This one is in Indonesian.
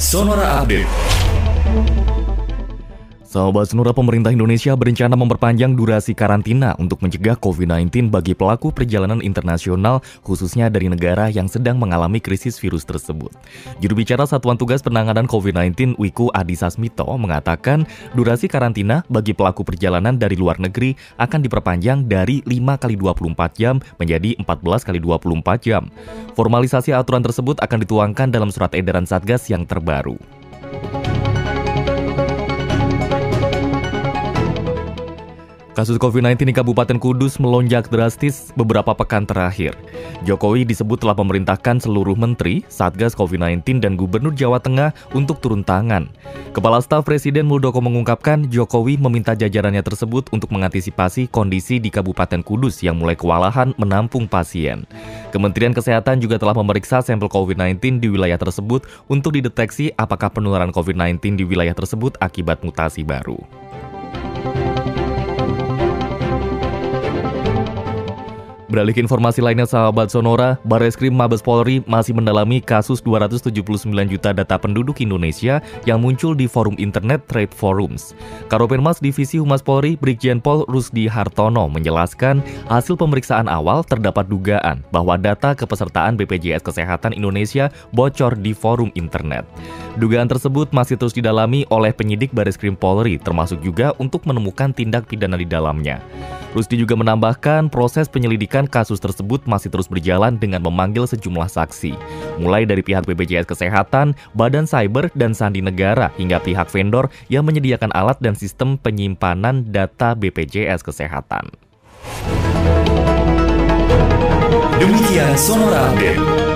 Sonora Update. Sahabat Sonora pemerintah Indonesia berencana memperpanjang durasi karantina untuk mencegah COVID-19 bagi pelaku perjalanan internasional khususnya dari negara yang sedang mengalami krisis virus tersebut. Juru bicara Satuan Tugas Penanganan COVID-19 Wiku Adhisa Smito mengatakan durasi karantina bagi pelaku perjalanan dari luar negeri akan diperpanjang dari 5 kali 24 jam menjadi 14 kali 24 jam. Formalisasi aturan tersebut akan dituangkan dalam surat edaran Satgas yang terbaru. Kasus COVID-19 di Kabupaten Kudus melonjak drastis beberapa pekan terakhir. Jokowi disebut telah memerintahkan seluruh menteri, Satgas COVID-19 dan Gubernur Jawa Tengah untuk turun tangan. Kepala Staf Presiden Muldoko mengungkapkan Jokowi meminta jajarannya tersebut untuk mengantisipasi kondisi di Kabupaten Kudus yang mulai kewalahan menampung pasien. Kementerian Kesehatan juga telah memeriksa sampel COVID-19 di wilayah tersebut untuk dideteksi apakah penularan COVID-19 di wilayah tersebut akibat mutasi baru. Beralih ke informasi lainnya sahabat Sonora, Barreskrim Mabes Polri masih mendalami kasus 279 juta data penduduk Indonesia yang muncul di forum internet Trade Forums. Karopenmas Divisi Humas Polri Brigjen Pol Rusdi Hartono menjelaskan hasil pemeriksaan awal terdapat dugaan bahwa data kepesertaan BPJS Kesehatan Indonesia bocor di forum internet. Dugaan tersebut masih terus didalami oleh penyidik Barreskrim Polri termasuk juga untuk menemukan tindak pidana di dalamnya. Rusdi juga menambahkan proses penyelidikan kasus tersebut masih terus berjalan dengan memanggil sejumlah saksi, mulai dari pihak BPJS Kesehatan, Badan Cyber, dan Sandi Negara hingga pihak vendor yang menyediakan alat dan sistem penyimpanan data BPJS Kesehatan. Demikian Sonora Update.